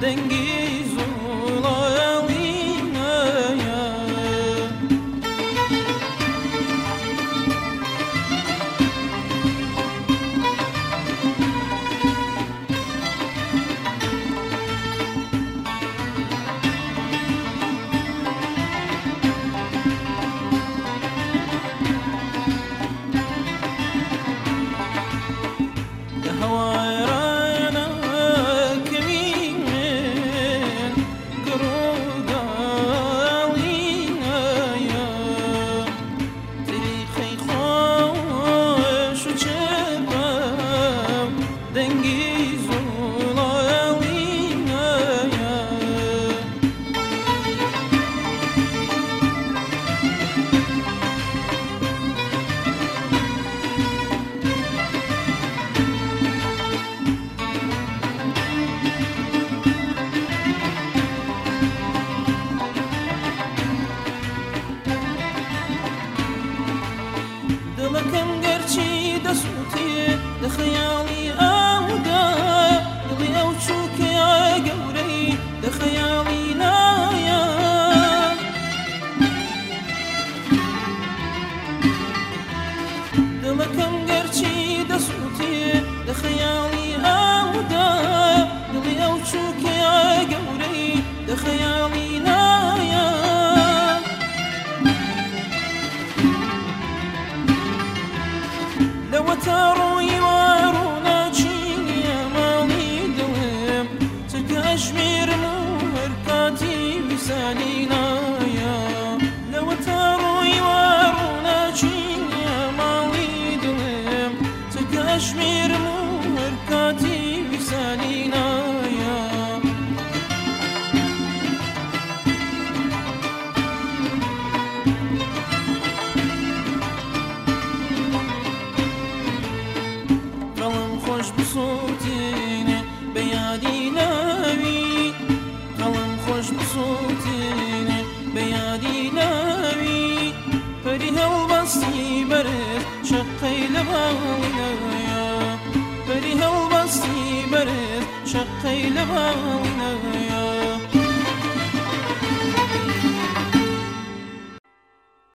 دەنگی زوڵڵینەیە هەوارە لە خەیاڵی ئاودا دڵی ئەو چووکیا گەورەی لە خەیاڵی نایە دڵەکەم گەرچی دەسووتێ لە خەیاڵی ئاودا دڵی ئەو چووکیا گەورەی لە خەیاڵی نایە لەوە تا ڕۆی کەژمێرم و هەرکاتی ویسانی نایە بەڵم خۆش بسووتێنێ بە یادی ناوی بەڵم خۆش بسووتێنێ بە یادی ناوی پەری هەڵ بەستی بەرێت شقەی لە باڵی نەوەی شقي لباوي نغيا